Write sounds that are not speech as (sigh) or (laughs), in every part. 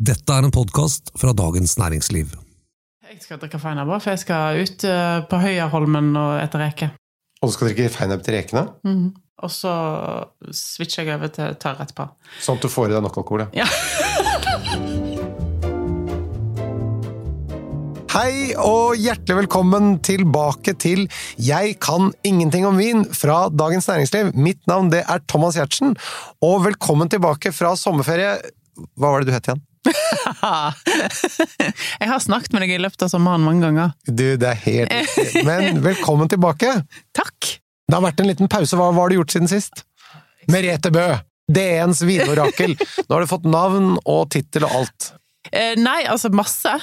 Dette er en podkast fra Dagens Næringsliv. Jeg skal drikke Feinab, for jeg skal ut eh, på Høyerholmen og etter reker. Og du skal drikke feinab til rekene, Mhm. Og så switcher jeg over til tørr etterpå. sånn at du får i deg nok alkohol. Ja. (laughs) Hei og hjertelig velkommen tilbake til Jeg kan ingenting om vin fra Dagens Næringsliv. Mitt navn det er Thomas Giertsen, og velkommen tilbake fra sommerferie. Hva var det du het igjen? Jeg har snakket med deg i løpet av sommeren mange ganger. Du, det er helt riktig. Men velkommen tilbake! Takk! Det har vært en liten pause. Hva har du gjort siden sist? Merete Bø! DNs vinorakel. Nå har du fått navn og tittel og alt. Eh, nei, altså masse.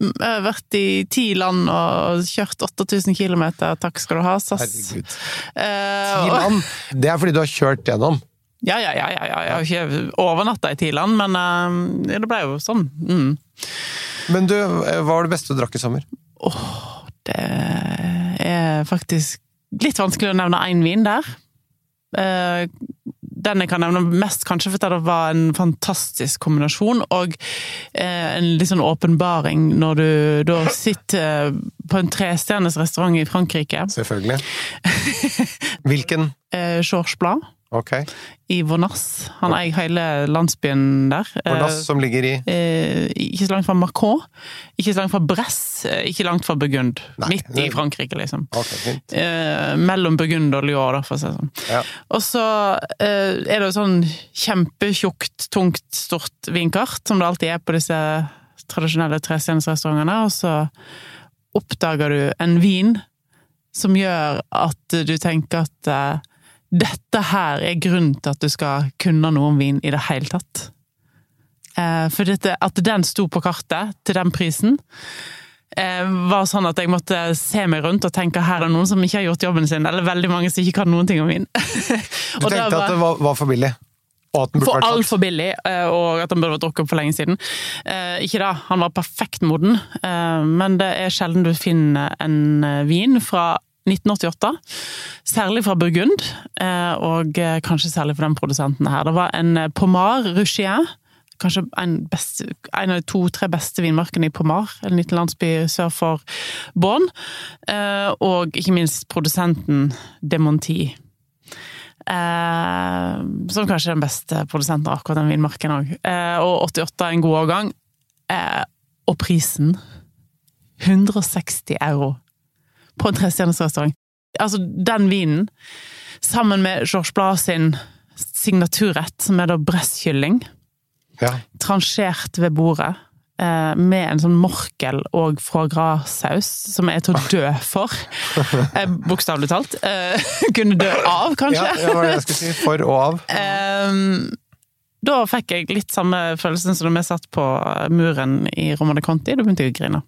Jeg har vært i ti land og kjørt 8000 km. Takk skal du ha, SAS. Herregud. Eh, Ti land. Det er fordi du har kjørt gjennom. Ja, ja, ja, ja, ja. Jeg har ikke overnatta i Tiland, men uh, det ble jo sånn. Mm. Men du, hva var det beste du drakk i sommer? Åh, Det er faktisk litt vanskelig å nevne én vin der. Uh, Den jeg kan nevne mest, kanskje fordi det var en fantastisk kombinasjon, og eh, en litt sånn åpenbaring når du da sitter på en trestjerners restaurant i Frankrike, Selvfølgelig. (laughs) Hvilken? eh, Georges Blad Ok. i Vonas. Han eier hele landsbyen der. Vonas som ligger i Eh, ikke så langt fra Macron, ikke så langt fra Bresse, eh, ikke langt fra Burgund. Nei, Midt i Frankrike, liksom. Okay. Eh, mellom Burgund og Lyon, da, for å si det sånn. Ja. Og så eh, er det jo sånn kjempetjukt, tungt, stort vinkart, som det alltid er på disse tradisjonelle trestjernersrestaurantene, og så oppdager du en vin som gjør at du tenker at dette her er grunnen til at du skal kunne noe om vin i det hele tatt. Eh, for dette, at den sto på kartet til den prisen, eh, var sånn at jeg måtte se meg rundt og tenke her er det noen som ikke har gjort jobben sin, eller veldig mange som ikke kan noen ting om vin. (laughs) Du tenkte var- at det var, var for billig? Den for altfor billig, eh, og at han burde vært drukket opp for lenge siden. Eh, Ikke da, han var perfekt moden, eh, men det er sjelden du finner en vin fra 1988. Særlig fra Burgund, eh, og eh, kanskje særlig for den produsenten her. Det var en eh, Pomar Ruchien. Kanskje en, best, en av de to-tre beste vinmarkene i Pomar, en liten landsby sør for Bonn. Og ikke minst produsenten Demonti. Som kanskje er den beste produsenten av akkurat den vinmarken òg. Og 88 er en god årgang. Og prisen 160 euro på en trestjerners restaurant. Altså, den vinen, sammen med Georges Blad sin signaturrett, som er da bresskylling, Ja. transjert ved bordet, eh, med en sånn morkel og foie gras-saus, som jeg er til å dø for. (laughs) Eh, Bokstavelig talt. Eh, (laughs) kunne dø av, kanskje. Ja, det var det jeg skulle si. For og av. (laughs) Ehm, da fikk jeg litt samme følelsen som da vi satt på muren i Romane Conti. Da begynte jeg å grine.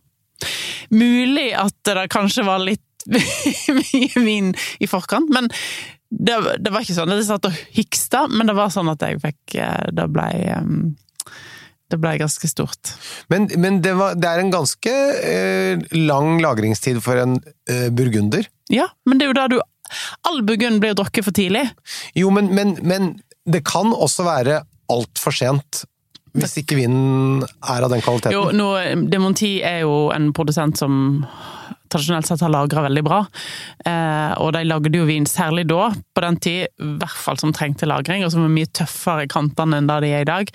Mulig at det kanskje var litt (laughs) mye vin i forkant, men det, det var ikke sånn at jeg satt og hiksta, men det var sånn at jeg fikk eh, Det ble ehm, Det ble ganske stort. Men, men det, var, det er en ganske eh, lang lagringstid for en eh, burgunder. Ja, men det er jo da du All burgund blir jo drukket for tidlig. Jo, men, men, men det kan også være altfor sent. Hvis ikke vinen er av den kvaliteten. Jo, nå, Demonti er jo en produsent som tradisjonelt sett har lagra veldig bra. Eh, og de lagde jo vin, særlig da, på den tid, i hvert fall som trengte lagring, og som var mye tøffere i kantene enn det de er i dag.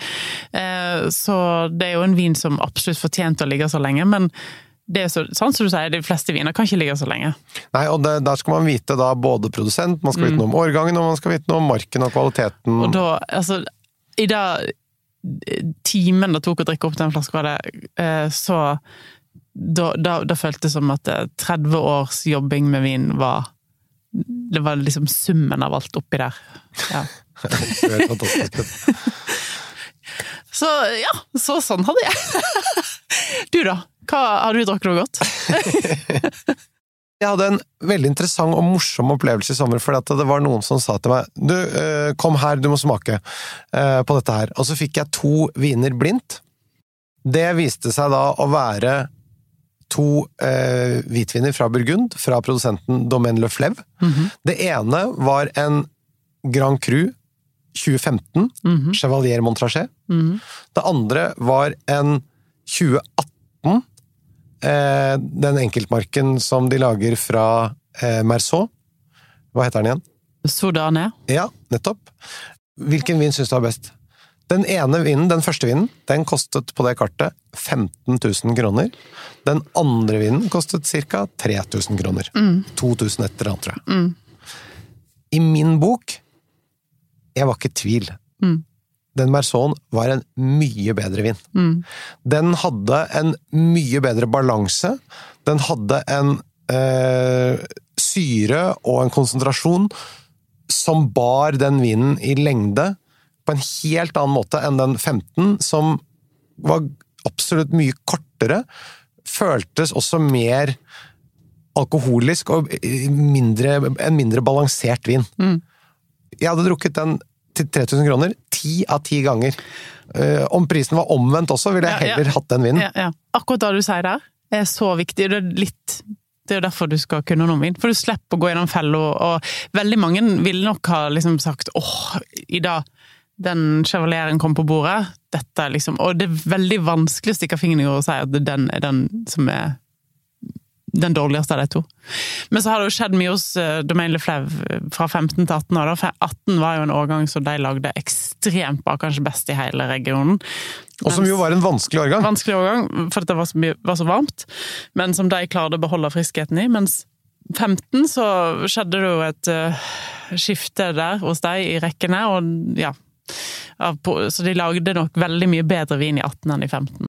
Eh, så det er jo en vin som absolutt fortjente å ligge så lenge, men det er så, sånn som du sier, de fleste viner kan ikke ligge så lenge. Nei, og det, Der skal man vite da både produsent, man skal vite noe om årgangen, og man skal vite noe om marken og kvaliteten. Og da, altså, i det timen det tok å drikke opp den flaska, var det, eh, så da, da, da føltes det som at eh, 30 års jobbing med vin var Det var liksom summen av alt oppi der. Ja. (laughs) Det er fantastisk. Så ja, så sånn hadde jeg. (laughs) Du da? Hva, har du drukket noe godt? (laughs) Jeg hadde en veldig interessant og morsom opplevelse i sommer, for det var noen som sa til meg Du, eh, kom her, du må smake eh, på dette her. Og så fikk jeg to viner blindt. Det viste seg da å være to eh, hvitviner fra Burgund, fra produsenten Domaine Le Fleuve. Det ene var en Grand Cru 2015, Mhm. Chevalier Montrachet. Mhm. Det andre var en 2018, eh, den enkeltmarken som de lager fra eh, Merceau. Hva heter den igjen? Sodane. Ja, nettopp. Hvilken vin syns du var best? Den ene vinen, den første vinen, den kostet på det kartet 15 000 kroner. Den andre vinen kostet ca. 3000 kroner. 2000 et eller annet, tror jeg. I min bok Jeg var ikke i tvil. Mm. Den Merceauen var en mye bedre vin. Mm. Den hadde en mye bedre balanse. Den hadde en eh, syre og en konsentrasjon som bar den vinen i lengde på en helt annen måte enn den 15, som var absolutt mye kortere. Føltes også mer alkoholisk og mindre, en mindre balansert vin. Mm. Jeg hadde drukket den til 3000 kroner ti av ti ganger. Uh, om prisen var omvendt også, ville jeg Ja, ja. heller hatt den vinen. Ja, ja. Akkurat det du sier der, er så viktig. Det er litt det er derfor du skal kunne noe om vin. For du slipper å gå gjennom fella, og veldig mange ville nok ha liksom sagt åh, i dag den chevalieren kom på bordet, dette liksom Og det er veldig vanskelig å stikke fingeren i jorda og si at den er den som er den dårligste av de to. Men så har det jo skjedd mye hos uh, Domaine Le fra 15 til 18 år. da. For 18 var jo en årgang som de lagde ekstremt bra, kanskje best i hele regionen. Og som jo var en vanskelig årgang. Vanskelig årgang, for det var så, mye, var så varmt, men som de klarte å beholde friskheten i. Mens 15 så skjedde det jo et uh, skifte der hos de i rekkene, og ja Så de lagde nok veldig mye bedre vin i 18 enn i 15.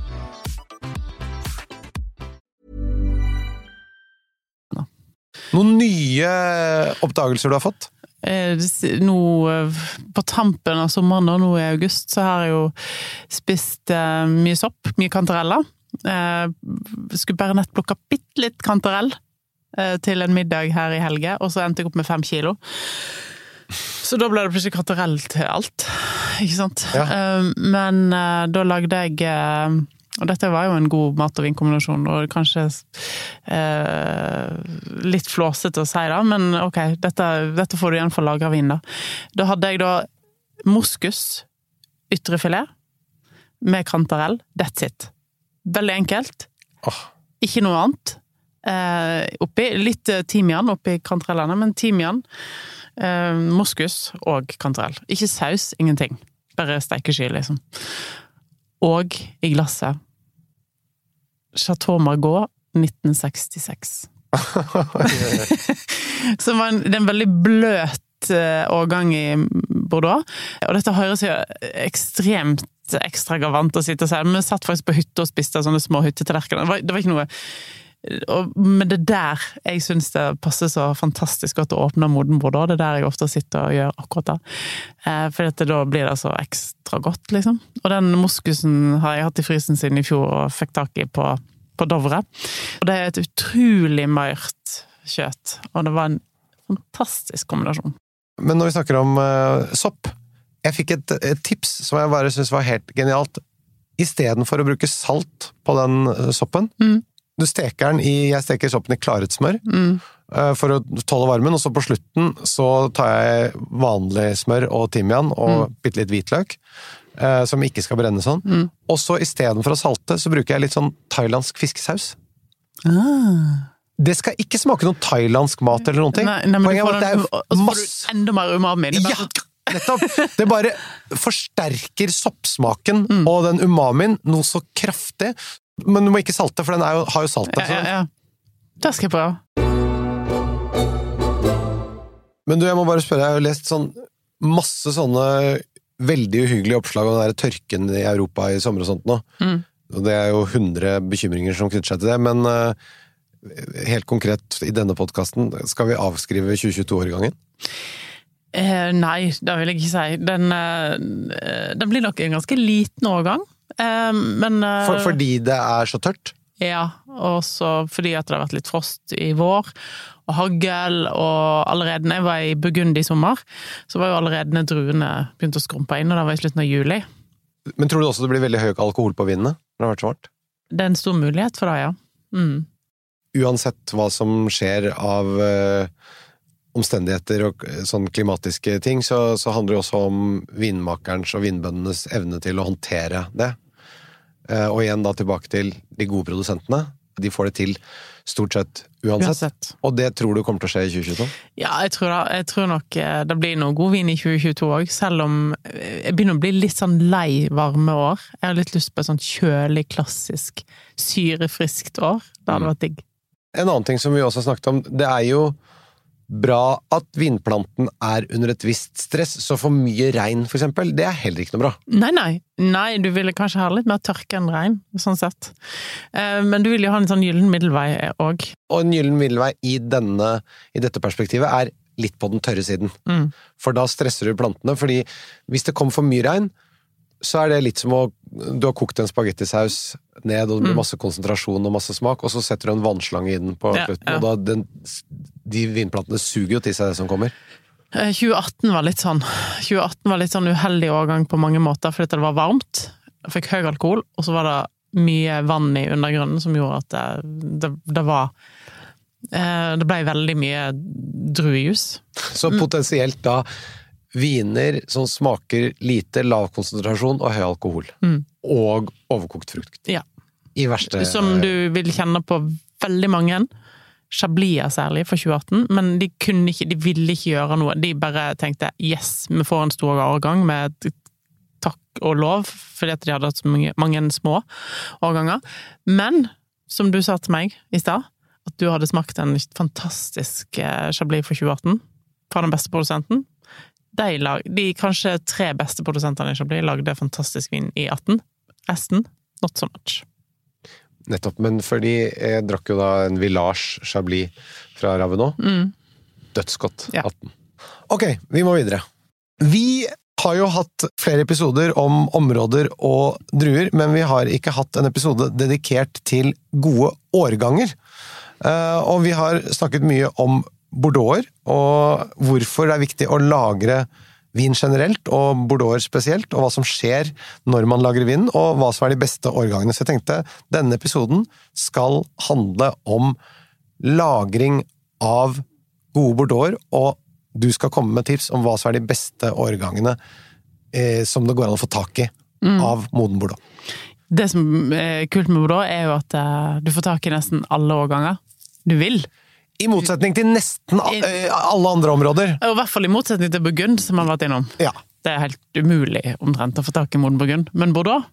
Noen nye oppdagelser du har fått? Eh, Nå eh, på tampen av sommeren, og nå i august, så har jeg jo spist eh, mye sopp, mye kantareller. Skulle bare nett plukka bitte litt kantarell til en middag her i helge, og så endte jeg opp med fem kilo. Så da ble det plutselig kantarell til alt, ikke sant? Ja. Men da lagde jeg Og dette var jo en god mat- og vinkombinasjon, og kanskje eh, litt flåsete å si det, men ok, dette, dette får du igjen for lagra vin, da. Da hadde jeg da moskus, ytrefilet, med kantarell. That's it. Veldig enkelt. Oh. Ikke noe annet. Eh, oppi. Litt eh, timian oppi kantarellene, men timian, eh, moskus og kantarell. Ikke saus, ingenting. Bare steikesky, liksom. Og i glasset Chateau Margaux 1966. (laughs) Som var en, det er en veldig bløt eh, årgang i Bordeaux. Og dette høres jo ekstremt ekstravagant å sitte og si, men vi satt faktisk på hytte og spiste sånne små hyttetallerkener. Det, det var ikke noe Men det er der jeg syns det passer så fantastisk godt å åpne Moden Bordeaux. Det er der jeg ofte sitter og gjør akkurat det. Eh, for da blir det så ekstra godt, liksom. Og den moskusen har jeg hatt i frysen siden i fjor og fikk tak i på, på Dovre. Og det er et utrolig mørt kjøtt, og det var en fantastisk kombinasjon. Men når vi snakker om uh, sopp Jeg fikk et, et tips som jeg bare syns var helt genialt. Istedenfor å bruke salt på den eh, soppen Mm. Du steker den i Jeg steker soppen i klaret smør Mm. eh, for å tåle varmen, og så på slutten så tar jeg vanlig smør og timian og bitte litt hvitløk. eh, Som ikke skal brenne sånn. Mm. Og så istedenfor å salte, så bruker jeg litt sånn thailandsk fiskesaus. Ah. Det skal ikke smake noe thailandsk mat eller noen ting. Nei, nei, men Poenget er at det er masse enda mer umami. Det Ja, sånn- nettopp! Det bare (laughs) forsterker soppsmaken Mm. og den umamien noe så kraftig. Men du må ikke salte, for den jo, har jo salt. Ja, Altså. ja, ja. Det skal jeg prøve. Men du, jeg må bare spørre, jeg har jo lest sånn masse sånne veldig uhyggelige oppslag om den der tørken i Europa i sommer og sånt nå. Mm. Og det er jo 100 bekymringer som knytter seg til det, men uh, helt konkret i denne podkasten, skal vi avskrive 2022-årgangen? Eh, nei, det vil jeg ikke si. Den, eh, den blir nok en ganske liten årgang. Eh, men eh, For, fordi det er så tørt? Ja, og så fordi at det har vært litt frost i vår, og hagl, og allerede når jeg var i Burgund i sommer, så var jo allerede druene begynt å skrumpe inn, og det var i slutten av juli. Men tror du også det blir veldig høy alkohol på vinene når det har vært så varmt? Det er en stor mulighet for det, ja. Mm. Uansett hva som skjer av eh, omstendigheter og eh, sånn klimatiske ting, så, så handler det også om vinmakerens og vinbøndenes evne til å håndtere det. Eh, og igjen da tilbake til de gode produsentene. De får det til stort sett uansett. Uansett. Og det tror du kommer til å skje i 2022? Ja, jeg tror, da, jeg tror nok eh, det blir noe god vin i 2022 òg, selv om jeg begynner å bli litt sånn lei varme år. Jeg har litt lyst på et sånt kjølig, klassisk, syrefriskt år. Det hadde vært digg. En annen ting som vi også har snakket om, det er jo bra at vinplanten er under et visst stress, så for mye regn, for eksempel, det er heller ikke noe bra. Nei, nei. Nei, du ville kanskje ha litt mer tørke enn regn, sånn sett. Eh, Men du vil jo ha en sånn gyllen middelvei òg. Og en gyllen middelvei i, denne, i dette perspektivet er litt på den tørre siden. Mm. For da stresser du plantene, fordi hvis det kommer for mye regn, så er det litt som å Du har kokt en spagettisaus ned, og det blir masse konsentrasjon og masse smak, og så setter du en vannslange i den på Mm. Slutten, og da den, de vinplantene suger jo til seg det som kommer. Eh, 2018 var litt sånn 2018 var litt sånn uheldig årgang på mange måter, fordi det var varmt. Jeg fikk høy alkohol, og så var det mye vann i undergrunnen som gjorde at det, det, det var eh, Det ble veldig mye druejus. Så potensielt da viner som smaker lite, lav konsentrasjon og høy alkohol. Mm. Og overkokt frukt. Ja. Verste Som du vil kjenne på veldig mange. Chablis særlig, for 2018. Men de kunne ikke, de ville ikke gjøre noe. De bare tenkte yes, vi får en stor årgang med takk og lov, fordi at de hadde hatt så mange, mange små årganger. Men, som du sa til meg i stad, at du hadde smakt en fantastisk eh, Chablis for 2018 fra den beste produsenten. De, lag, de kanskje tre beste produsentene i Chablis lagde fantastisk vin i 18. Resten, not so much. Nettopp, men fordi jeg drakk jo da en Village Chablis fra Ravenot. Mm. Dødsgodt. Ja. 18. Ok, vi må videre. Vi har jo hatt flere episoder om områder og druer, men vi har ikke hatt en episode dedikert til gode årganger. Eh, Og vi har snakket mye om bordeauxer, og hvorfor det er viktig å lagre vin generelt, og bordeauxer spesielt, og hva som skjer når man lagrer vin, og hva som er de beste årgangene. Så jeg tenkte denne episoden skal handle om lagring av gode bordeauxer, og du skal komme med tips om hva som er de beste årgangene eh, som det går an å få tak i av moden bordeaux. Det som er kult med Bordeaux, er jo at eh, du får tak i nesten alle årganger du vil. I motsetning til nesten alle andre områder. I hvert fall i motsetning til Burgund, som man har vært innom. Ja. Det er helt umulig omtrent å få tak i moden Burgund. Men Bordeaux,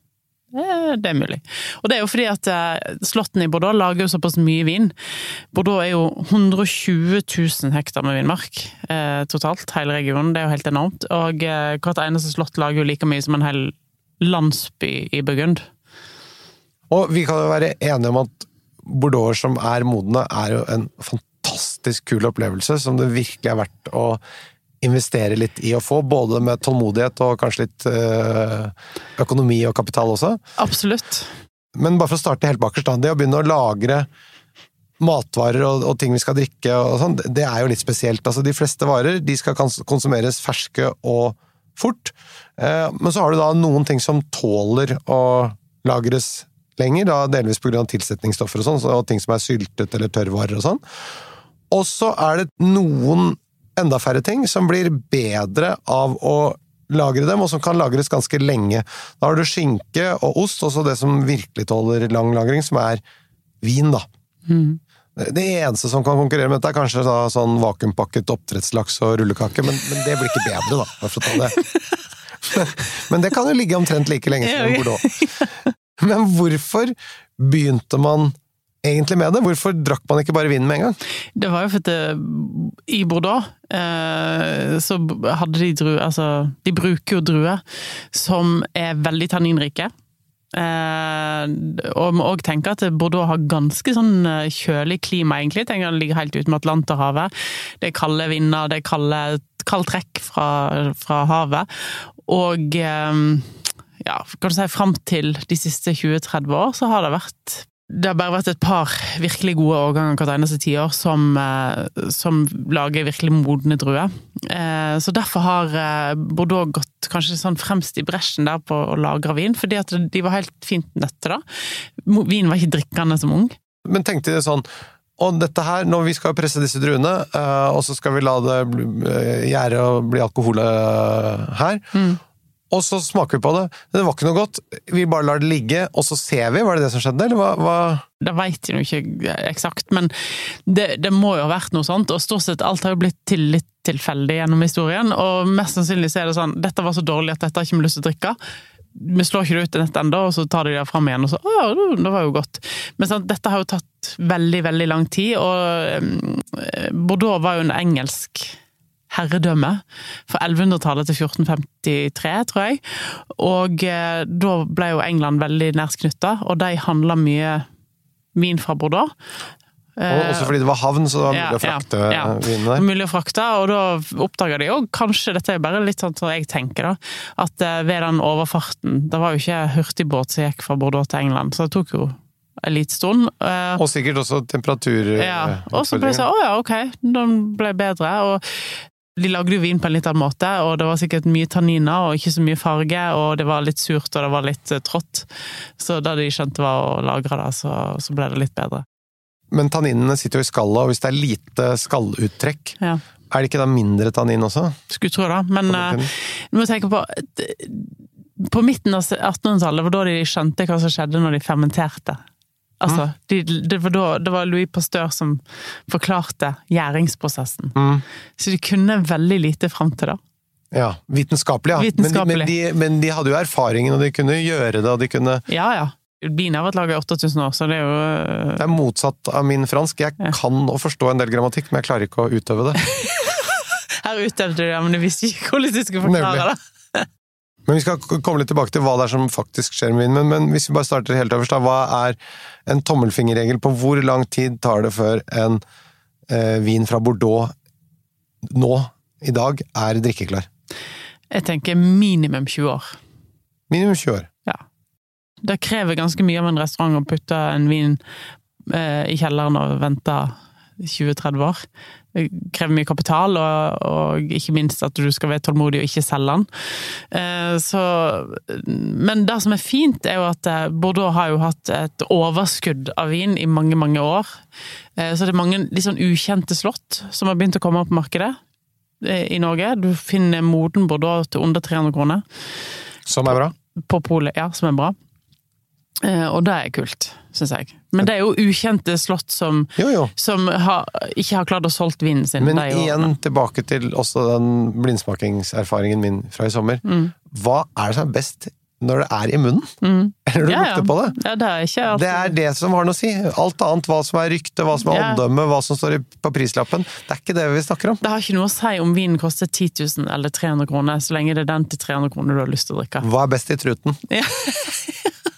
det er mulig. Og det er jo fordi at eh, i Bordeaux lager jo såpass mye vin. Bordeaux er jo 120 000 hektar med vinmark eh, totalt, hele regionen. Det er jo helt enormt. Og eh, hvert eneste slott lager jo like mye som en hel landsby i Burgund. Og vi kan jo være enige om at bordeauxer som er modne, er jo en fantastisk kul opplevelse som det virkelig er verdt å investere litt i å få, både med tålmodighet og kanskje litt eh, økonomi og kapital også. Absolutt. Men bare for å starte helt bakerst. Det å begynne å lagre matvarer og, og ting vi skal drikke og sånn, det er jo litt spesielt. Altså, de fleste varer de skal konsumeres ferske og fort. Eh, men så har du da noen ting som tåler å lagres lenger, da delvis pga. tilsetningsstoffer og sånn, og ting som er syltet eller tørrvarer og sånn. Og så er det noen enda færre ting som blir bedre av å lagre dem, og som kan lagres ganske lenge. Da har du skinke og ost, og så det som virkelig tåler lang lagring, som er vin, da. Det eneste som kan konkurrere med dette, er kanskje da sånn vakuumpakket oppdrettslaks og rullekake, men, men det blir ikke bedre, da. Det. (laughs) Men det kan jo ligge omtrent like lenge som Bordeaux. Men hvorfor begynte man egentlig med det? Hvorfor drakk man ikke bare vin med en gang? Det var jo fordi i Bordeaux eh, så hadde de druer Altså, de bruker jo druer som er veldig tanninrike. Eh, og må òg tenke at Bordeaux har ganske sånn eh, kjølig klima, egentlig. Tenk at Det ligger helt ute med Atlanterhavet. Det er kalde vinder, det er kalde, kald trekk fra, fra havet. Og eh, ja, kan du si fram til de siste 20-30 år så har det vært det har bare vært et par virkelig gode årganger hvert eneste tiår som, eh, som lager virkelig modne druer. Eh, så derfor har eh, Bordeaux gått kanskje sånn fremst i bresjen der på å lagre vin, fordi at de var helt fint nøtte da. Vin var ikke drikkende som ung. Men tenkte de sånn og dette her, når vi skal presse disse druene, og så skal vi la det gjære og bli alkohol her, mm og så smaker vi på det. Det var ikke noe godt. Vi bare lar det ligge, og så ser vi. Var det det som skjedde, eller hva? hva? Det veit jeg jo ikke eksakt, men det, det, må jo ha vært noe sånt. Og stort sett alt har jo blitt til litt tilfeldig gjennom historien, og mest sannsynlig så er det sånn dette var så dårlig at dette har ikke vi lyst til å drikke. Vi slår ikke det ut i nettet ennå, og så tar de det fram igjen, og så å ja, det var jo godt. Men sånn, dette har jo tatt veldig, veldig lang tid, og um, Bordeaux var jo en engelsk herredømme fra 1100-tallet til 1453, tror jeg. Og eh, da ble jo England veldig nært knytta, og de handla mye vin fra Bordeaux. Og også fordi det var havn, så det var mulig å frakte ja, ja. vinene der. Mulig å frakte, og da oppdaga de jo kanskje, dette er bare litt sånn som jeg tenker, da, at eh, ved den overfarten Det var jo ikke hurtigbåt som gikk fra Bordeaux til England, så det tok jo en liten stund. Eh, og sikkert også temperatur... Ja, og så ble det sånn, å ja, ok, den ble bedre. Og de lagde jo vin på en litt annen måte, og det var sikkert mye tanniner og ikke så mye farge, og det var litt surt og det var litt uh, trått. Så da de skjønte hva å lagre det, så, så, ble det litt bedre. Men tanninene sitter jo i skallet, og hvis det er lite skalluttrekk, ja. er det ikke da mindre tannin også? Skulle tro det, men uh, du må tenke på På midten av 1800-tallet var da de skjønte hva som skjedde når de fermenterte. Altså, mm. de, det, var da, det, var Louis Pasteur som forklarte gjæringsprosessen. Mm. Så de kunne veldig lite fram til da. Ja, vitenskapelig, ja. Vitenskapelig. Men, de, men, de, men, de, hadde jo erfaringen, og de kunne gjøre det, og de kunne Ja, ja. Bin har vært laga i 8000 år, så det er jo øh, Det er motsatt av min fransk. Jeg ja. kan å forstå en del grammatikk, men jeg klarer ikke å utøve det. (laughs) Her utøvde du det, men du visste ikke hvordan du skulle forklare det. Men Vi skal komme litt tilbake til hva det er som faktisk skjer med vinen, men, men hvis vi bare starter helt øverst, da, hva er en tommelfingerregel på hvor lang tid tar det før en eh, vin fra Bordeaux nå, i dag, er drikkeklar? Jeg tenker minimum 20 år. Minimum 20 år? Ja. Det krever ganske mye av en restaurant å putte en vin eh, i kjelleren og vente 20-30 år. Krever mye kapital, og, og, ikke minst at du skal være tålmodig og ikke selge den. Eh, så, men det som er fint, er jo at eh, Bordeaux har jo hatt et overskudd av vin i mange, mange år. Eh, så det er mange litt sånn ukjente slott som har begynt å komme opp på markedet i Norge. Du finner moden Bordeaux til under 300 kroner. Som er bra? På polet, ja. Som er bra. Og det er kult syns jeg. Men det er jo ukjente slott som, jo, jo. som har, ikke har klart å solgt vinen sin. Men igjen tilbake til også den blindsmakingserfaringen min fra i sommer. Mm. Hva er det som er best når det er i munnen? Mm. (laughs) Eller du ja, lukter på det? Ja, det, er det er det som har noe å si. Alt annet, hva som er rykte, hva som er ja. omdømme, hva som står på prislappen, det er ikke det vi snakker om. Det har ikke noe å si om vinen koster 10 000 eller 300 kroner, så lenge det er den til 300 kroner du har lyst til å drikke. Hva er best i truten? Ja. (laughs) (laughs)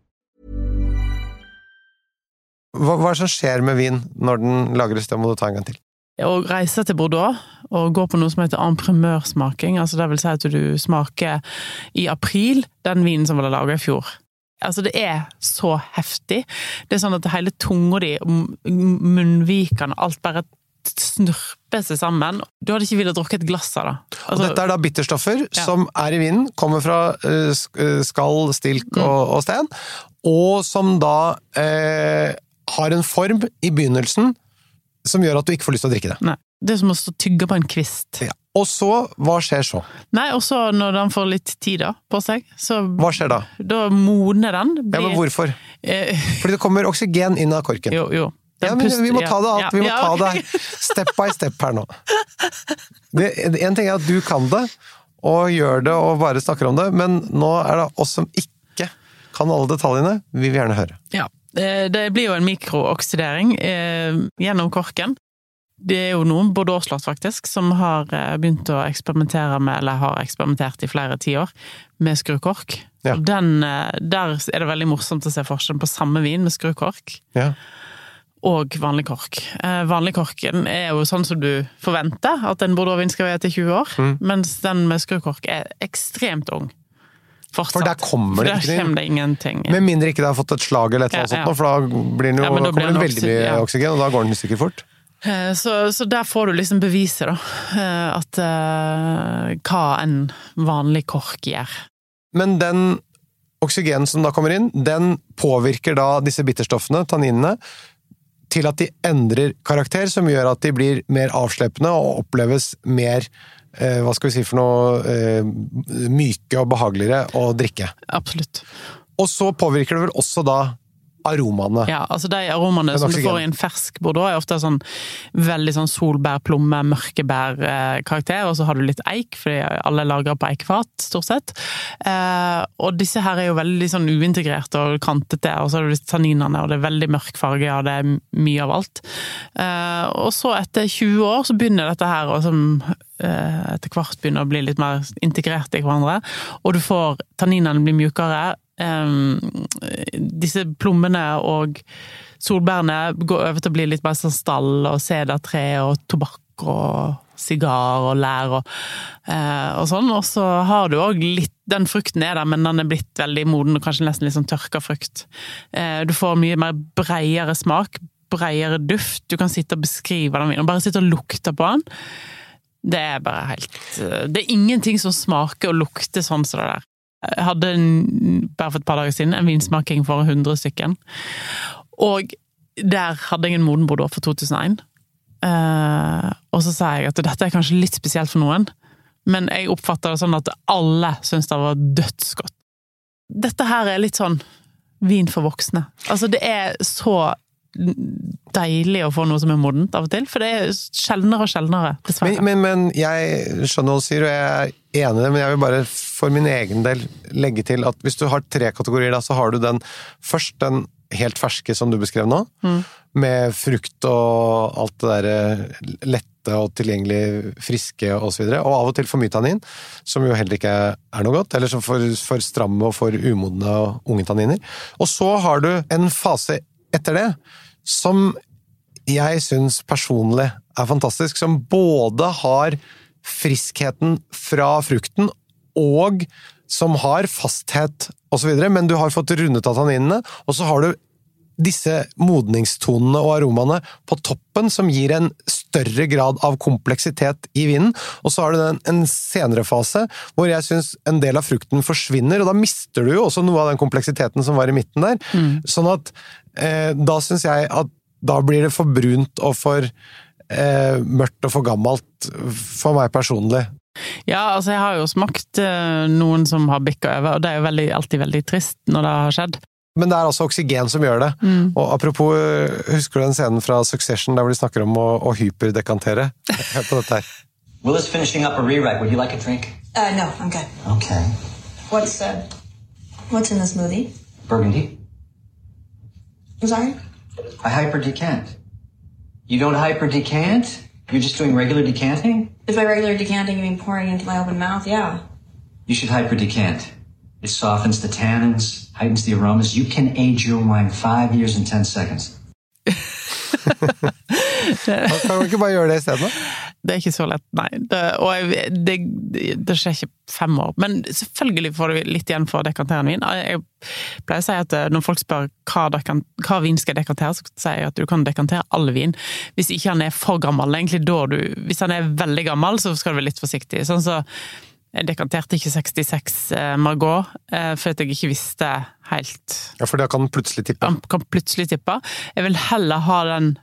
Hva, hva er det som skjer med vin når den lagres? Det må du ta en gang til. Å reise til Bordeaux og gå på noe som heter entreprenørsmaking, altså det vil si at du smaker i april den vinen som ble laga i fjor. Altså, det er så heftig. Det er sånn at hele tunga di, munnvikene, alt bare snurper seg sammen. Du hadde ikke villet drukke et glass av det. Og dette er da bitterstoffer som er i vinen, kommer fra eh, eh, skall, stilk Mm. og, og sten, og som da eh, har en form i begynnelsen som gjør at du ikke får lyst til å drikke det. Nei. Det er som å stå tygge på en kvist. Ja. Og så, hva skjer så? Nei, og så når den får litt tid da, på seg, så Hva skjer da? da modner den. Ja, men hvorfor? Eh, (laughs) Fordi det kommer oksygen inn av korken. jo, jo. Ja, vi må ta det alt. Vi må ta det (laughs) step by step her nå. Det, en ting er at du kan det, og gjør det og bare snakker om det, men nå er det oss som ikke kan alle detaljene, vi vil gjerne høre. Ja. Eh, Det blir jo en mikrooksidering eh, gjennom korken. Det er jo noen Bordeaux-slott, faktisk, som har eh, begynt å eksperimentere med, eller har eksperimentert i flere tiår, med skrukork. Ja. Den, der er det veldig morsomt å se forskjellen på samme vin med skrukork Ja. og vanlig kork. Vanlig korken er jo sånn som du forventer at en Bordeaux-vin skal være etter 20 år, Mm. mens den med skrukork er ekstremt ung. Fortsatt. For der kommer det ikke kommer det ingenting. Med mindre ikke det har fått et slag eller et eller annet Ja, sånt, ja. for da blir den jo, Ja, men da kommer det veldig mye oksygen, ja. oksygen, og da går den sikkert fort. Eh, Så, så der får du liksom beviset, da. eh, At uh, hva en vanlig kork gjør. Men den oksygenen som da kommer inn, den påvirker da disse bitterstoffene, tanninene, til at de endrer karakter, som gjør at de blir mer avsleppende og oppleves mer eh, hva skal vi si for noe eh, myke og behageligere å drikke. Absolutt. Og så påvirker det vel også da aromaene. Ja, altså De aromaene som du får i en fersk bordeaux, er ofte sånn veldig sånn solbær, plomme, mørkebær-karakter, og så har du litt eik, fordi alle lager på eikefat, stort sett. Eh, og disse her er jo veldig sånn uintegrerte og kantete, og så har du disse tanninene, og det er veldig mørk farge, og det er mye av alt. Eh, og så etter 20 år så begynner dette her å som etter hvert begynner å bli litt mer integrert i hverandre, og du får tanninene blir mjukere. Em, disse plommene og solbærene går over til å bli litt mer sånn stall og sedertre og tobakk og sigar og lær og, eh, og sånn. Og så har du òg litt Den frukten er der, men den er blitt veldig moden og kanskje nesten litt sånn tørka frukt. Eh, du får mye mer breiere smak, breiere duft. Du kan sitte og beskrive den vinen, bare sitte og lukte på den. Det er bare helt eh, Det er ingenting som smaker og lukter sånn som det der. Jeg hadde en, bare for et par dager siden en vinsmaking for 100 stykken. Og der hadde jeg en moden Bordeaux for 2001. Uh, og så sa jeg at dette er kanskje litt spesielt for noen, men jeg oppfatta det sånn at alle syntes det var dødsgodt. Dette her er litt sånn vin for voksne. Altså, det er så deilig å få noe som er modent av og til, for det er sjeldnere og sjeldnere, dessverre. Men, men, men jeg skjønner hva du sier, og jeg er enig i det, men jeg vil bare for min egen del legge til at hvis du har tre kategorier, da, så har du den først den helt ferske som du beskrev nå, med frukt og alt det derre lette og tilgjengelig friske og så videre, og av og til for mye tannin, som jo heller ikke er noe godt, eller som for, for stramme og for umodne og unge tanniner. Og så har du en fase etter det, som jeg syns personlig er fantastisk, som både har friskheten fra frukten, og som har fasthet osv., men du har fått rundet av tanninene, og så har du disse modningstonene og aromaene på toppen som gir en større grad av kompleksitet i vinen. Og så har du den, en senere fase hvor jeg syns en del av frukten forsvinner, og da mister du jo også noe av den kompleksiteten som var i midten der. Sånn at eh, da syns jeg at da blir det for brunt og for eh, mørkt og for gammelt for meg personlig. Ja, altså jeg har jo smakt eh, noen som har bikka over, og det er jo veldig, alltid veldig trist når det har skjedd. Men det er altså oksygen som gjør det. Og apropos, husker du den scenen fra Succession der hvor de snakker om å, å hyperdekantere? Hør (laughs) på dette her. Will is finishing up a rewrite. Would you like a drink? Uh, no, I'm good. Okay. What's uh, what's in the smoothie? Burgundy. I'm sorry. I hyper decant. You don't hyper decant? You're just doing regular decanting? If by regular decanting you mean pouring into my open mouth, yeah. You should hyper decant. It softens the tannins, heightens the aromas. You can age your wine five years and ten seconds. (laughs) Kan man ikke bare gjøre det isteden? Det er ikke så lett, nei. Det, og jeg, det, det skjer ikke fem år. Men selvfølgelig får du litt igjen for å dekantere en vin. Jeg pleier å si at eh, når folk spør hva, dekan, hva vin skal dekantere, så sier jeg at du kan dekantere all vin. Hvis ikke han er for gammel. Egentlig da du Hvis han er veldig gammel, så skal du være litt forsiktig. Sånn så jeg dekanterte ikke 66 eh, Margot, for fordi jeg ikke visste helt Ja, for da kan den plutselig tippe. Den kan plutselig tippe. Jeg vil heller ha den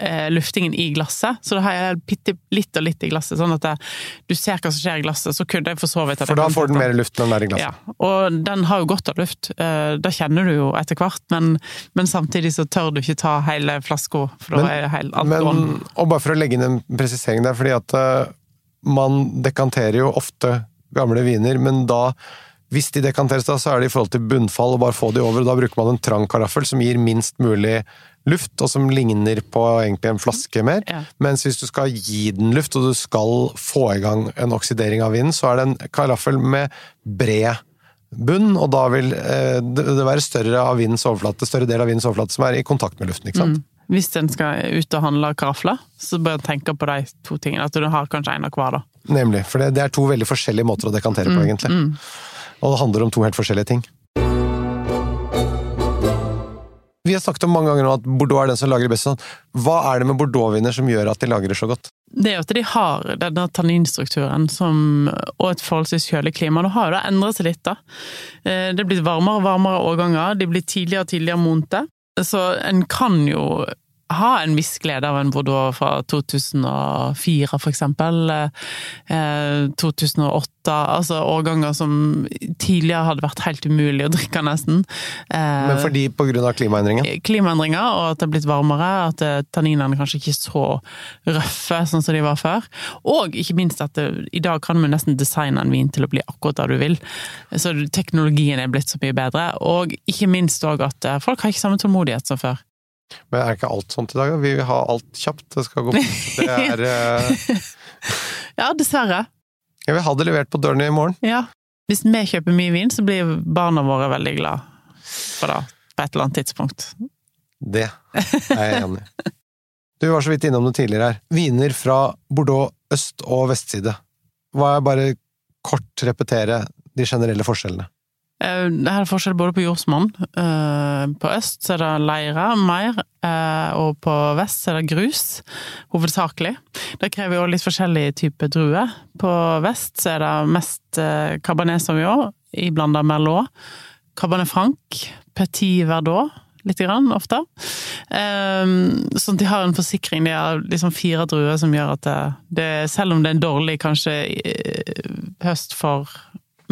eh, luftingen i glasset, så da har jeg litt og litt i glasset, sånn at jeg, du ser hva som skjer i glasset. Så kunne jeg for så vidt For da får den mer luft når den er i glasset. ja, og den har jo godt av luft. Da kjenner du jo etter hvert, men, men samtidig så tør du ikke ta hele flaska, for da er det helt alt Men, og bare for å legge inn en presisering der, fordi at eh, man dekanterer jo ofte gamle viner, men da hvis de dekanteres da, så er det i forhold til bunnfall, og bare få de over. og Da bruker man en trang karaffel som gir minst mulig luft, og som ligner på egentlig en flaske mer. Ja. Mens hvis du skal gi den luft, og du skal få i gang en oksidering av vinen, så er det en karaffel med bred bunn, og da vil eh, det være større, av vinens overflate, større del av vinens overflate som er i kontakt med luften. ikke sant? Hvis en skal ut og handle karafler, så bør en tenke på de to tingene. At du har kanskje en av hver, da. Nemlig, for det, det er to veldig forskjellige måter å dekantere på, egentlig. Og det handler om to helt forskjellige ting. Vi har snakket om mange ganger nå at Bordeaux er den som lagrer best. Sånn. Hva er det med Bordeaux-viner som gjør at de lagrer så godt? Det er at de har denne tanninstrukturen som, og et forholdsvis kjølig klima. Nå har det endret seg litt, da. Eh, Det er blitt varmere og varmere årganger, de blir tidligere og tidligere modne. Så en kan jo ha en viss glede av en Bordeaux fra 2004, for eksempel. Eh, 2008, altså årganger som tidligere hadde vært helt umulig å drikke, nesten. Eh, Men fordi av klimaendringen? klimaendringer, og at det er blitt varmere, at eh, tanninene kanskje ikke er så røffe sånn som de var før. Og ikke minst at det, i dag kan vi nesten designe en vin til å bli akkurat der du vil. Så teknologien er blitt så mye bedre. Og ikke minst òg at eh, folk har ikke samme tålmodighet som før. Men er ikke alt sånt i dag? Vi vil ha alt kjapt. Det skal gå fort. Det er eh, (laughs) Ja, dessverre. Jeg vil ha det levert på døren i morgen. Ja. Hvis vi kjøper mye vin, så blir barna våre veldig glad for det på et eller annet tidspunkt. Det er jeg enig i. Du var så vidt innom det tidligere her. Viner fra Bordeaux øst- og vestside. Hva er bare kort repetere de generelle forskjellene? Eh, Det er forskjell både på jordsmonn. Eh, På øst er det leire mer, eh, og på vest er det grus, hovedsakelig. Det krever jo litt forskjellige typer druer. På vest er det mest Cabernet Sauvignon iblanda Merlot, Cabernet Franc, Petit Verdot, lite grann, ofte. Sånn at de har en forsikring. De har liksom fire druer som gjør at det, Selv om det er en dårlig kanskje høst for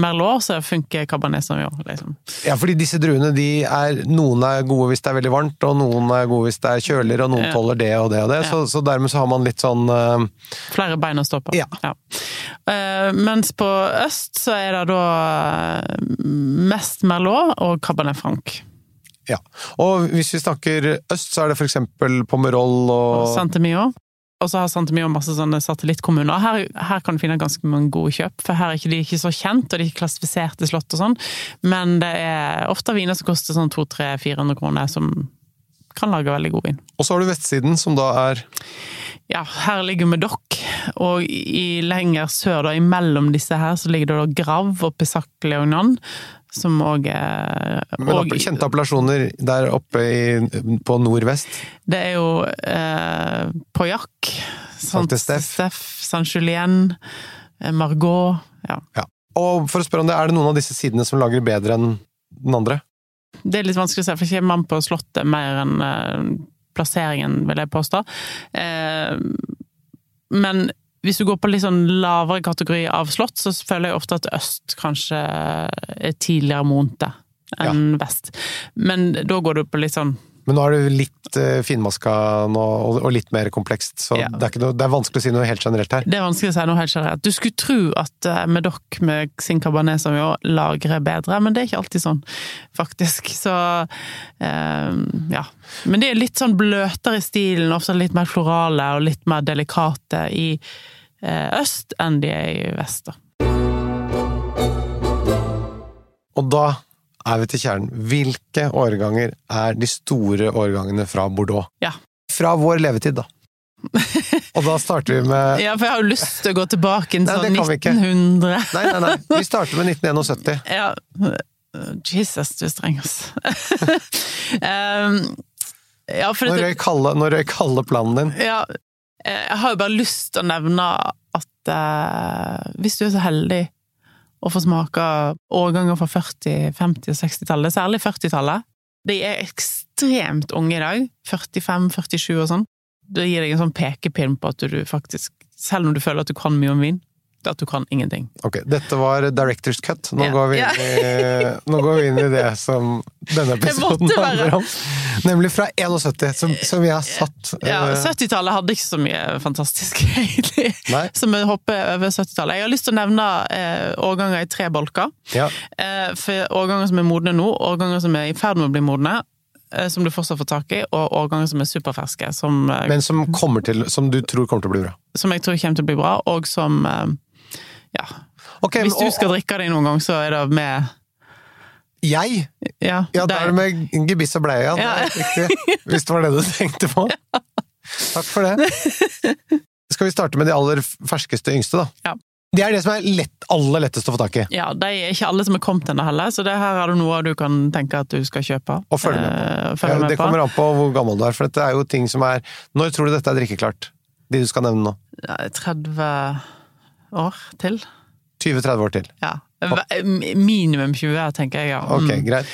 Merlot, så funker Cabernet Sauvignon, liksom. Ja, fordi disse druene, de er, noen er gode hvis det er veldig varmt, og noen er gode hvis det er kjøligere, og noen Ja. tåler det og det og det, Ja. så, så dermed så har man litt sånn uh... Flere bein å stå på. Ja. Eh, mens på øst så er det da eh, mest Merlot og Cabernet Franc. Ja. Og hvis vi snakker øst, så er det eksempel Pomerol Og og Saint-Emilion. Og så har Saint-Emilion masse sånne satellittkommuner. Her, her kan du finne ganske mange gode kjøp, for her er ikke de ikke så kjent, og de er ikke klassifisert i slott og sånn. Men det er ofte viner som koster sånn 200-400 kroner, som kan lage veldig god vin. Og så har du vestsiden, som da er Ja, her ligger Medoc, og i lenger sør, da, imellom disse her, så ligger det da Grav og Pessac Leognan, som òg er men kjente appellasjoner der oppe i, på nordvest. Det er jo eh, Pauillac, Saint-Steff, Saint-Julien, eh, Margot ja. Ja. Og for å spørre om det, er det noen av disse sidene som lager bedre enn den andre? Det er litt vanskelig å se, for jeg kommer an på slottet mer enn eh, plasseringen, vil jeg påstå. Eh, men hvis du går på litt sånn lavere kategori av slott, så føler jeg ofte at øst kanskje er tidligere modne enn vest. Men da går du på litt sånn Men nå er du litt uh, finmaska nå, og, litt mer komplekst, så Ja. det, er noe, det er vanskelig å si noe helt generelt her. Det er vanskelig å si noe helt generelt. Du skulle tro at eh, Medoc med sin cabernet jo lagrer bedre, men det er ikke alltid sånn, faktisk. Så eh, ja. Men de er litt sånn bløtere i stilen, ofte litt mer florale og litt mer delikate i eh, øst enn de er i vest. da. Og da er vi til kjernen. Hvilke årganger er de store årgangene fra Bordeaux? Ja. Fra vår levetid, da. Og da starter vi med (laughs) Ja, for jeg har jo lyst til å gå tilbake inn sånn det kan vi ikke. 1900. Nei, nei, nei. Vi starter med 1971. (laughs) Ja. Jesus, du er streng, altså. (laughs) um, ja, Når røyk halve, planen din? ja, eh, jeg har jo bare lyst til å nevne at eh, hvis du er så heldig å få smake årganger fra 40-, 50- og 60-tallet, særlig 40-tallet De er ekstremt unge i dag, 45-47 og sånn. Det gir deg en sånn pekepinn på at du faktisk, selv om du føler at du kan mye om vin, at du kan ingenting. Ok, dette var Directors Cut. Nå, Ja. går, vi i, nå går vi inn i det som denne episoden handler om. Nemlig fra 71, som, som vi har satt. Ja, eh, 70-tallet hadde ikke så mye fantastisk, (laughs) egentlig. Nei. Så vi hopper over 70-tallet. Jeg har lyst til å nevne eh, årganger i tre bolker. Ja. Eh, for årganger som er modne nå, årganger som er i ferd med å bli modne, eh, som du fortsatt får tak i, og årganger som er superferske, som, eh, Men som, til, som du tror kommer til å bli bra. som jeg tror kommer til å bli bra, og som eh, Ja. Okay, Hvis du og- skal drikke det noen gang, så er det med Jeg? Ja, Ja, da er det med gebiss og bleie, ja. Ja. Det riktig. Hvis det var det du tenkte på. Takk for det. Skal vi starte med de aller ferskeste yngste, da? Ja. Det er det som er lett, aller lettest å få tak i. Ja, de er ikke alle som er kommet ennå heller, så det her er det noe du kan tenke at du skal kjøpe. Og følge med på. Eh, Ja, følge med det på. kommer an på hvor gammel du er, for dette er jo ting som er Når tror du dette er drikkeklart? De du skal nevne nå? 30 år til. 20-30 år til. Ja. Minimum 20, tenker jeg. ja. Ok, Mm. greit.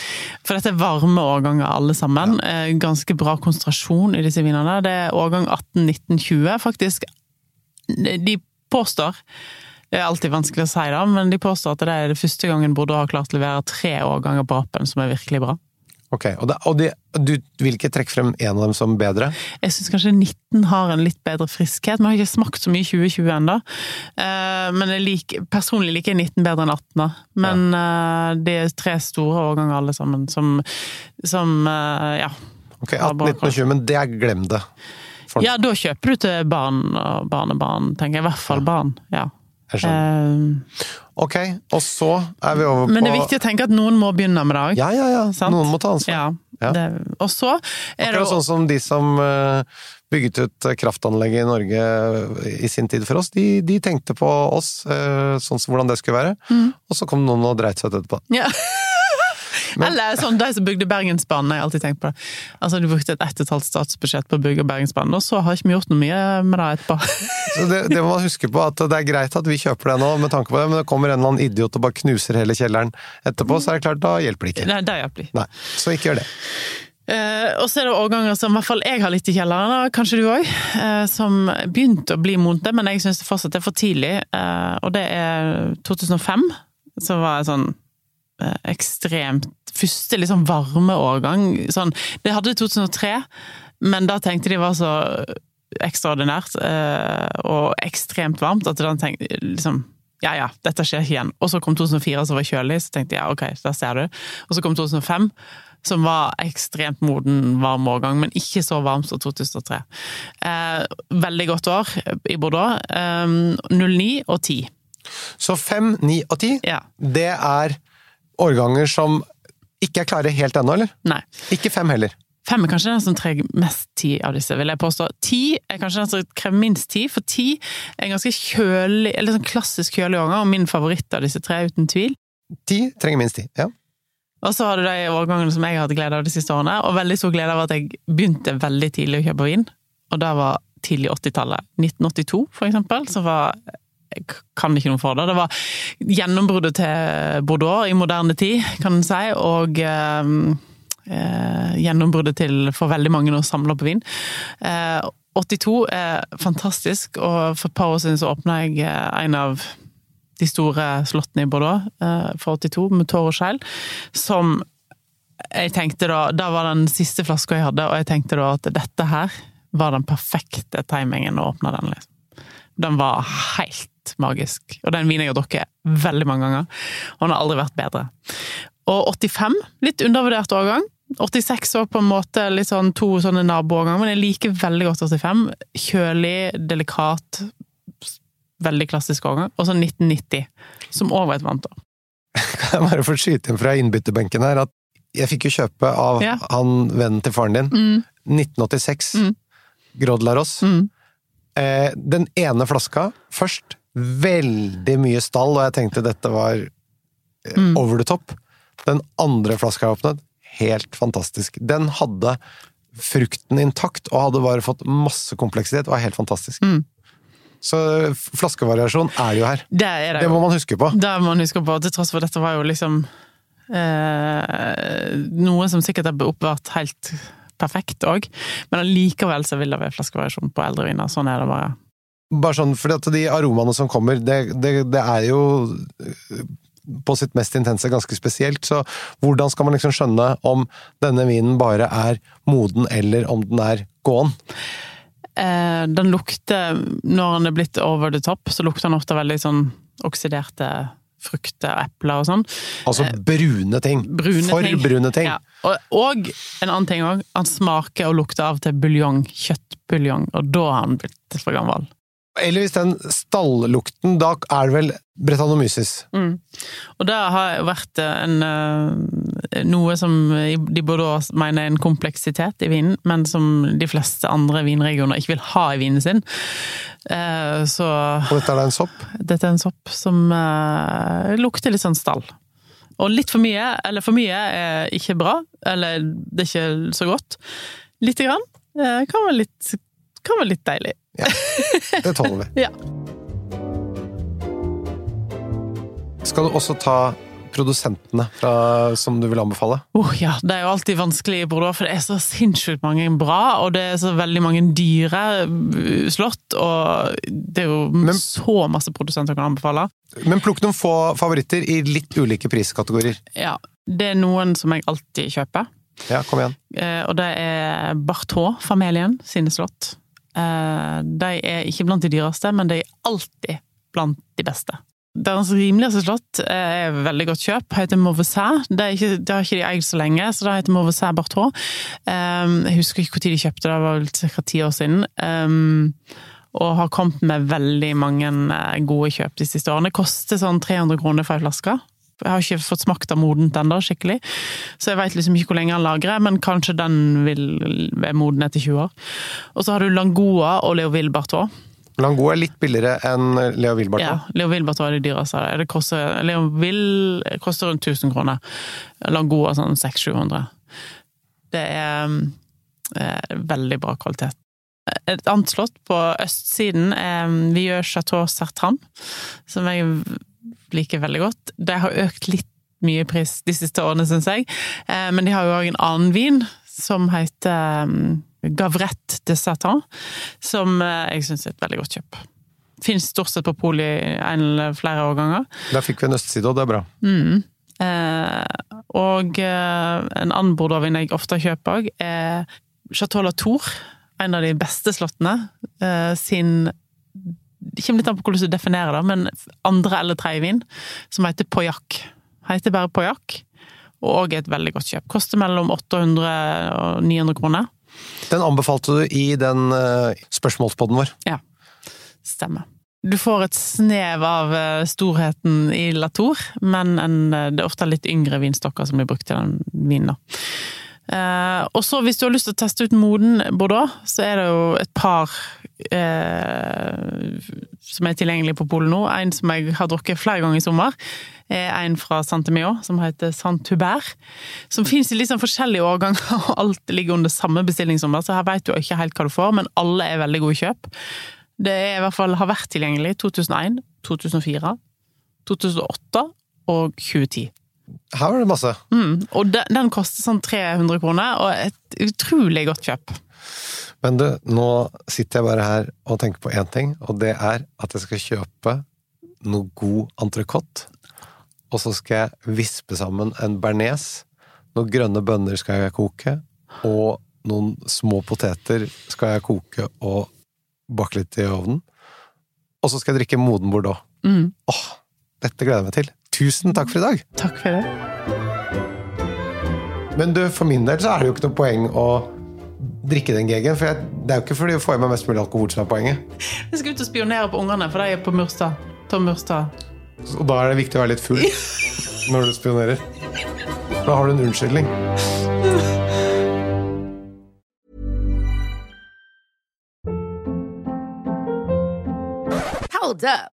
For dette er varme årganger alle sammen. Ja. Ganske bra konsentrasjon i disse vinene. Det er årgang 18-19-20, faktisk. De påstår det er alltid vanskelig å si, da, men de påstår at det er det første gangen Bordeaux har klart å levere tre årganger på rappen som er virkelig bra. Ok, Og, det, og de, du vil ikke trekke frem en av dem som bedre? Jeg syns kanskje 19 har en litt bedre friskhet. Vi har ikke smakt så mye 2020 ennå. Men jeg liker, personlig liker jeg 19 bedre enn 18. da. Men uh, det er tre store årganger alle sammen som, som uh, ja. Ok, 18, 19 og 20, men det er glem det. For- ja, da kjøper du til barn og barnebarn, tenker jeg. I hvert fall barn. ja. Jeg skjønner. Eh, Ok, og så er vi over på Men det er viktig å tenke at noen må begynne med det òg. Ja, ja, ja. Sant? Noen må ta ansvar. Ja, Ja. det, og så er det Akkurat sånn som de som eh, bygget ut kraftanlegget i Norge i sin tid for oss, de, de tenkte på oss, eh, sånn som hvordan det skulle være, Mm. og så kom noen og dreit seg ut etterpå. Ja. Eller sånn de som bygde Bergensbanen, jeg har alltid tenkt på det. Altså, Du brukte et ett og et halvt statsbudsjett på å bygge Bergensbanen, og så har ikke vi gjort noe mye med det etterpå. (laughs) Så det, det må man huske på, at det er greit at vi kjøper det nå, med tanke på det, men det kommer en eller annen idiot og bare knuser hele kjelleren etterpå, så er det klart, da hjelper det ikke. Nei, det hjelper ikke. Nei, så ikke gjør det. Eh, og så er det årganger som i hvert fall jeg har litt i kjelleren, kanskje du òg, eh, som begynte å bli modne, men jeg syns det fortsatt er for tidlig. Eh, og det er 2005, som var sånn ekstremt Første liksom varme årgang. Sånn, det hadde 2003, men da tenkte de var så ekstraordinært eh, og ekstremt varmt at da tenkte liksom ja ja, dette skjer ikke igjen. Og så kom 2004 som var kjølig, så tenkte jeg ja ok, der ser du. Og så kom 2005 som var ekstremt moden, varm årgang, men ikke så varm som 2003. Eh, veldig godt år i Bordeaux. Eh, 09 og 10. Så 5, 9 og 10, Ja. det er årganger som ikke er klare helt ennå, eller? Nei. Ikke fem heller. Fem er kanskje den som trenger mest tid av disse, vil jeg påstå. Ti er kanskje den som krever minst tid, for ti er en ganske kjølig, eller sånn klassisk kjølig årgang, og min favoritt av disse tre, uten tvil. Ti trenger minst tid, ja. Og så har du de årgangene som jeg har hatt glede av de siste årene, og veldig stor glede av at jeg begynte veldig tidlig å kjøpe vin. Og det var tidlig 80-tallet. 1982, for eksempel, så var kan ikke noe for det. Det var gjennombruddet til Bordeaux i moderne tid, kan en si, og eh, eh, gjennombruddet til for veldig mange å samle på vin. Eh, 82 er fantastisk, og for et par år siden så åpna jeg eh, en av de store slottene i Bordeaux, eh, for 82, med tår og skjell, som jeg tenkte da Da var den siste flaska jeg hadde, og jeg tenkte da at dette her var den perfekte timingen å åpne den. liksom. Den var helt magisk. Og den vinen jeg har drukket veldig mange ganger, og den har aldri vært bedre. Og 85, litt undervurdert årgang. 86 var på en måte litt sånn to sånne naboårganger, men jeg liker veldig godt 85. Kjølig, delikat, veldig klassisk årgang. Og så 1990, som òg var et varmt år. (laughs) Kan jeg bare få skyte inn fra innbytterbenken her at jeg fikk jo kjøpe av Ja. han vennen til faren din. Mm. 1986. Mm. Grodlaros. Mm. Eh, den ene flaska først, veldig mye stall, og jeg tenkte dette var eh, Mm. over the top. Den andre flaska jeg åpnet, helt fantastisk. Den hadde frukten intakt, og hadde bare fått masse kompleksitet. Var helt fantastisk. Mm. Så flaskevariasjon er jo her. Det det Det må man huske på. Det må man huske på, til tross for dette var jo liksom eh, Noe som sikkert er oppbevart helt perfekt òg, men allikevel så vil det være flaskevariasjon på eldre viner. Sånn er det bare. Bare sånn, fordi at de aromaene som kommer, det, det, det er jo øh, på sitt mest intense ganske spesielt, så hvordan skal man liksom skjønne om denne vinen bare er moden, eller om den er gåen? Eh, den lukter, når den er blitt over the top, så lukter den ofte veldig sånn oksiderte frukter og epler og sånn. Altså brune ting. Brune For ting. brune ting. Ja. Og, og en annen ting òg, han smaker og lukter av til buljong, kjøttbuljong, og da har han blitt for gammel. Eller hvis den stallukten, da er det vel Bretanomyces. Mm. Og det har vært en, eh, noe som de Bordeaux mener er en kompleksitet i vinen, men som de fleste andre vinregioner ikke vil ha i vinen sin. Eh, Så Og dette er da en sopp. dette er en sopp som eh, lukter litt sånn stall. Og litt for mye, eller for mye, er ikke bra. Eller det er ikke så godt. Lite grann eh, kan være litt, kan være litt deilig. Det tåler vi. (laughs) Ja. Skal du også ta produsentene fra, som du vil anbefale? Oh, ja, det er jo alltid vanskelig i Bordeaux, for det er så sinnssykt mange bra, og det er så veldig mange dyre uh, slott, og det er jo Men- så masse produsenter jeg kan anbefale. Men plukk noen få favoritter i litt ulike priskategorier. Ja, det er noen som jeg alltid kjøper, Ja, kom igjen. eh, og det er Bartot-familien sine slott. Eh, De er ikke blant de dyreste, men de er alltid blant de beste. Deres rimeligste slott er veldig godt kjøp, heter Mauvaisin. Det, det har ikke de eid så lenge, så det heter Mauvaisin Bartot. Um, jeg husker ikke når de kjøpte det, det var vel ca. ti år siden. Og har kommet med veldig mange eh, gode kjøp de siste årene. Det koster sånn 300 kroner for ei flaske. Jeg har ikke fått smakt av modent ennå, skikkelig. Så jeg veit liksom ikke hvor lenge han lagrer, men kanskje den vil være moden etter 20 år. Og så har du Langoa og Leo Bartot. Langoa er litt billigere enn Leo Wilbart. Ja, Leo Bartot er det dyreste. det. koster, koster, Will koster rundt 1000 kroner. Langoa sånn 600-700. Det er eh, veldig bra kvalitet. Et annet slott på østsiden er Vieux Chateau Sertran, som jeg liker veldig godt. De har økt litt mye pris de siste årene, syns jeg. Eh, Men de har jo òg en annen vin som heter um, Gavrette de Satan, som eh, jeg syns er et veldig godt kjøp. Fins stort sett på polet i en eller flere årganger. Der fikk vi en østside, og det er bra. Mm. Eh, og eh, en annen bordeauxvin jeg ofte kjøper òg, er Chateau Latour. En av de beste slottene. Eh, sin Det kommer litt an på hvordan du definerer det, men andre eller tredje vin, som heter Pojak. Heter bare Pojak, og er et veldig godt kjøp. Koster mellom 800 og 900 kroner. Den anbefalte du i den uh, spørsmålspodden vår. Ja, Stemmer. Du får et snev av eh, storheten i Latour, men en, eh, det er ofte litt yngre vinstokker som blir brukt til den vinen. da. Eh, og så hvis du har lyst til å teste ut moden Bordeaux, så er det jo et par eh, som er tilgjengelig på polet nå. En som jeg har drukket flere ganger i sommer, er en fra Saint-Emio som heter Saint-Hubert. Som fins i litt sånn forskjellige årganger, (laughs) og alt ligger under samme bestillingsnummer, så her vet du ikke helt hva du får, men alle er veldig gode kjøp. Det er i hvert fall har vært tilgjengelig 2001, 2004, 2008 og 2010. Her var det masse. Mm, og den, den koster sånn 300 kroner, og et utrolig godt kjøp. Men du, nå sitter jeg bare her og tenker på én ting, og det er at jeg skal kjøpe noe god entrecôte. Og så skal jeg vispe sammen en bearnés Noen grønne bønner skal jeg koke, og noen små poteter skal jeg koke og bake litt i ovnen. Og så skal jeg drikke moden bordeaux. Mm. Åh, dette gleder jeg meg til. Tusen takk for i dag! Takk for det. Men du, for min del så er det jo ikke noe poeng å drikke den gegen, for jeg, det er jo ikke fordi å få i meg mest mulig alkohol som er poenget. Jeg skal ut og spionere på ungene, for de er på Murstad. Tom Murstad. Og da er det viktig å være litt full (laughs) når du spionerer. Da har du en unnskyldning. Hold up.